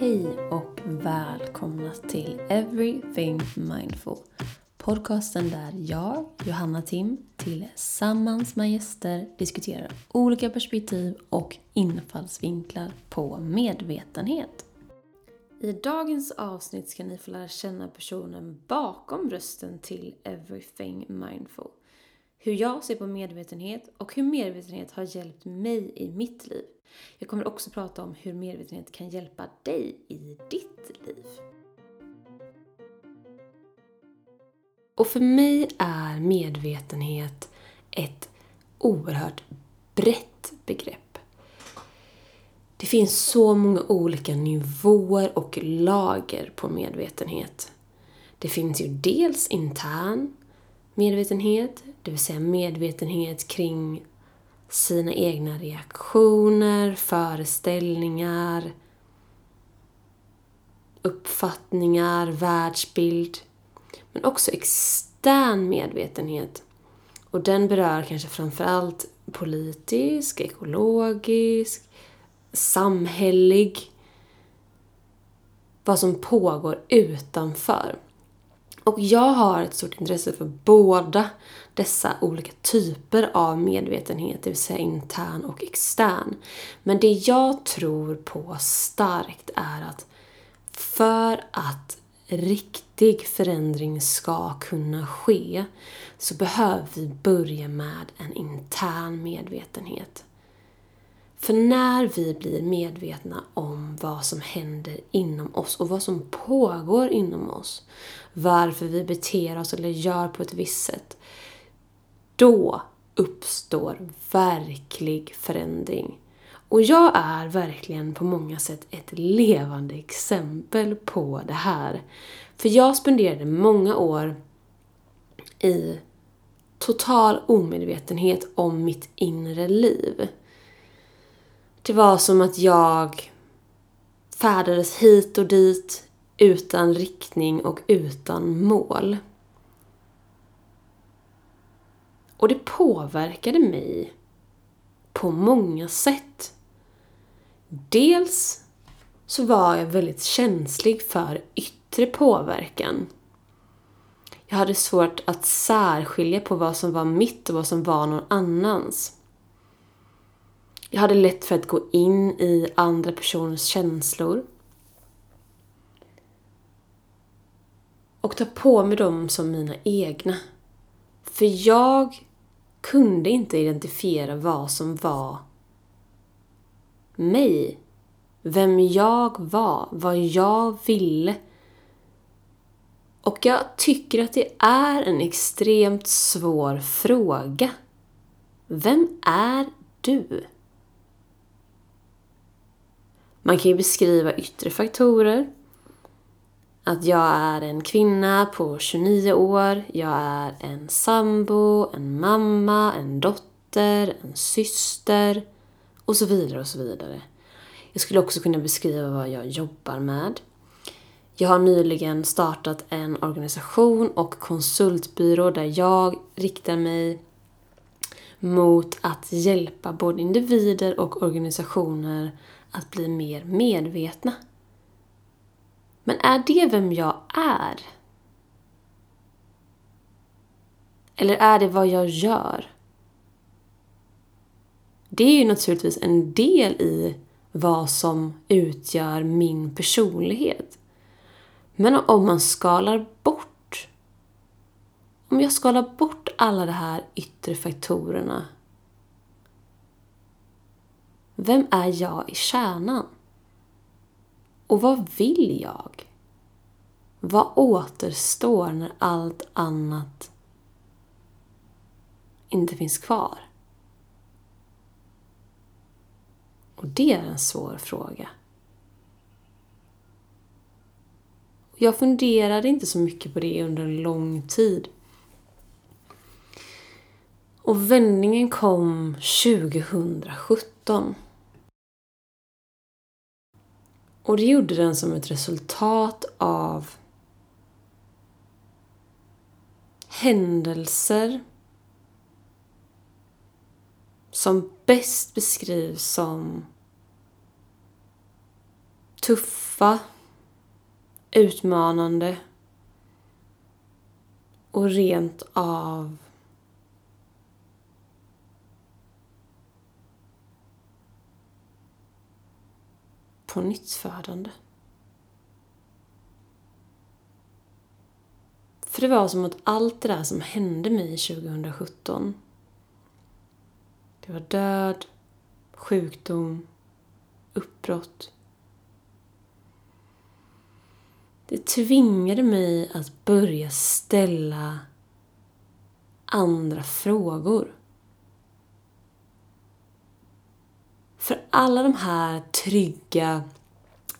Hej och välkomna till Everything Mindful. Podcasten där jag, Johanna Tim, tillsammans med gäster diskuterar olika perspektiv och infallsvinklar på medvetenhet. I dagens avsnitt ska ni få lära känna personen bakom rösten till Everything Mindful. Hur jag ser på medvetenhet och hur medvetenhet har hjälpt mig i mitt liv. Jag kommer också prata om hur medvetenhet kan hjälpa dig i ditt liv. Och för mig är medvetenhet ett oerhört brett begrepp. Det finns så många olika nivåer och lager på medvetenhet. Det finns ju dels intern medvetenhet, det vill säga medvetenhet kring sina egna reaktioner, föreställningar, uppfattningar, världsbild. Men också extern medvetenhet. Och den berör kanske framförallt politisk, ekologisk, samhällig. Vad som pågår utanför. Och jag har ett stort intresse för båda dessa olika typer av medvetenhet, det vill säga intern och extern. Men det jag tror på starkt är att för att riktig förändring ska kunna ske så behöver vi börja med en intern medvetenhet. För när vi blir medvetna om vad som händer inom oss och vad som pågår inom oss, varför vi beter oss eller gör på ett visst sätt, då uppstår verklig förändring. Och jag är verkligen på många sätt ett levande exempel på det här. För jag spenderade många år i total omedvetenhet om mitt inre liv. Det var som att jag färdades hit och dit utan riktning och utan mål. Och det påverkade mig på många sätt. Dels så var jag väldigt känslig för yttre påverkan. Jag hade svårt att särskilja på vad som var mitt och vad som var någon annans. Jag hade lätt för att gå in i andra personers känslor. Och ta på mig dem som mina egna. För jag kunde inte identifiera vad som var mig. Vem jag var, vad jag ville. Och jag tycker att det är en extremt svår fråga. Vem är du? Man kan ju beskriva yttre faktorer. Att jag är en kvinna på 29 år, jag är en sambo, en mamma, en dotter, en syster och så vidare och så vidare. Jag skulle också kunna beskriva vad jag jobbar med. Jag har nyligen startat en organisation och konsultbyrå där jag riktar mig mot att hjälpa både individer och organisationer att bli mer medvetna. Men är det vem jag är? Eller är det vad jag gör? Det är ju naturligtvis en del i vad som utgör min personlighet. Men om man skalar bort, om jag skalar bort alla de här yttre faktorerna vem är jag i kärnan? Och vad vill jag? Vad återstår när allt annat inte finns kvar? Och det är en svår fråga. Jag funderade inte så mycket på det under en lång tid. Och vändningen kom 2017. Och det gjorde den som ett resultat av händelser som bäst beskrivs som tuffa, utmanande och rent av på nyttfödande. För det var som att allt det där som hände mig 2017 det var död, sjukdom, uppbrott. Det tvingade mig att börja ställa andra frågor. För alla de här trygga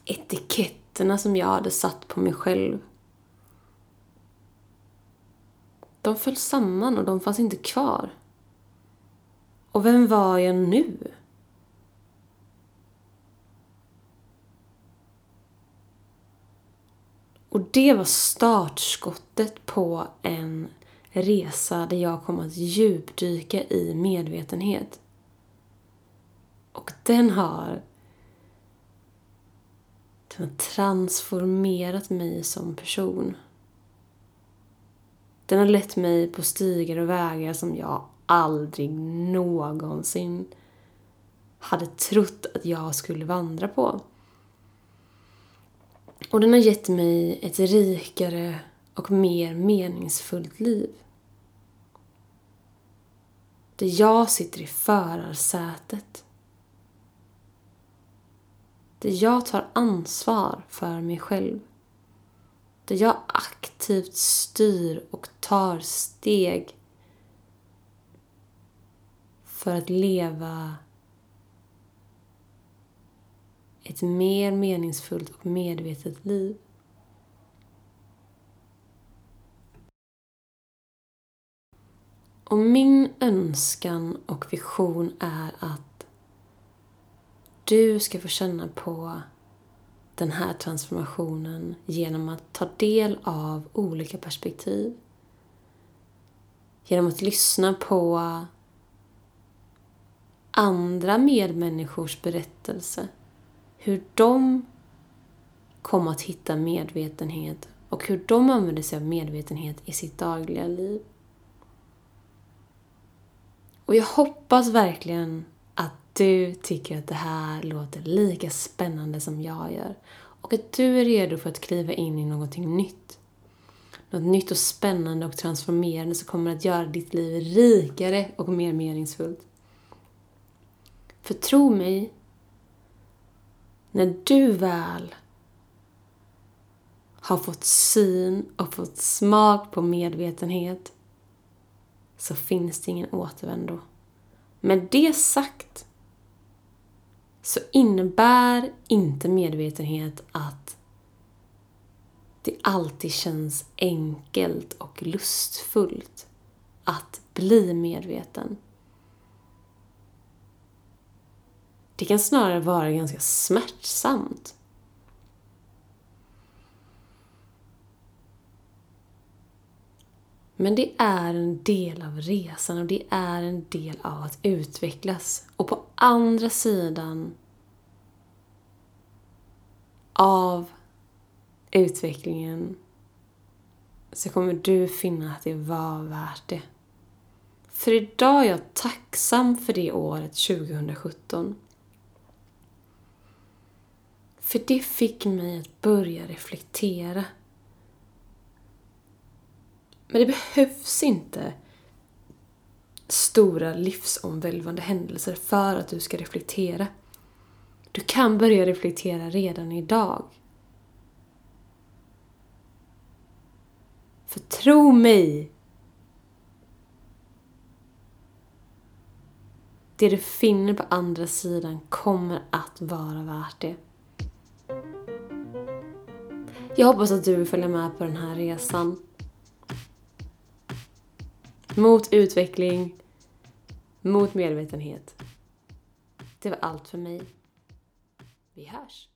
etiketterna som jag hade satt på mig själv. De föll samman och de fanns inte kvar. Och vem var jag nu? Och det var startskottet på en resa där jag kom att djupdyka i medvetenhet. Och den har, den har transformerat mig som person. Den har lett mig på stigar och vägar som jag aldrig någonsin hade trott att jag skulle vandra på. Och den har gett mig ett rikare och mer meningsfullt liv. Där jag sitter i förarsätet. Där jag tar ansvar för mig själv. Där jag aktivt styr och tar steg för att leva ett mer meningsfullt och medvetet liv. Och min önskan och vision är att du ska få känna på den här transformationen genom att ta del av olika perspektiv. Genom att lyssna på andra medmänniskors berättelse. Hur de kom att hitta medvetenhet och hur de använder sig av medvetenhet i sitt dagliga liv. Och jag hoppas verkligen du tycker att det här låter lika spännande som jag gör. Och att du är redo för att kliva in i någonting nytt. Något nytt och spännande och transformerande som kommer att göra ditt liv rikare och mer meningsfullt. För tro mig, när du väl har fått syn och fått smak på medvetenhet så finns det ingen återvändo. Med det sagt så innebär inte medvetenhet att det alltid känns enkelt och lustfullt att bli medveten. Det kan snarare vara ganska smärtsamt. Men det är en del av resan och det är en del av att utvecklas. Och på andra sidan av utvecklingen så kommer du finna att det var värt det. För idag är jag tacksam för det året 2017. För det fick mig att börja reflektera. Men det behövs inte stora livsomvälvande händelser för att du ska reflektera. Du kan börja reflektera redan idag. För tro mig, det du finner på andra sidan kommer att vara värt det. Jag hoppas att du vill följa med på den här resan. Mot utveckling, mot medvetenhet. Det var allt för mig. Vi hörs!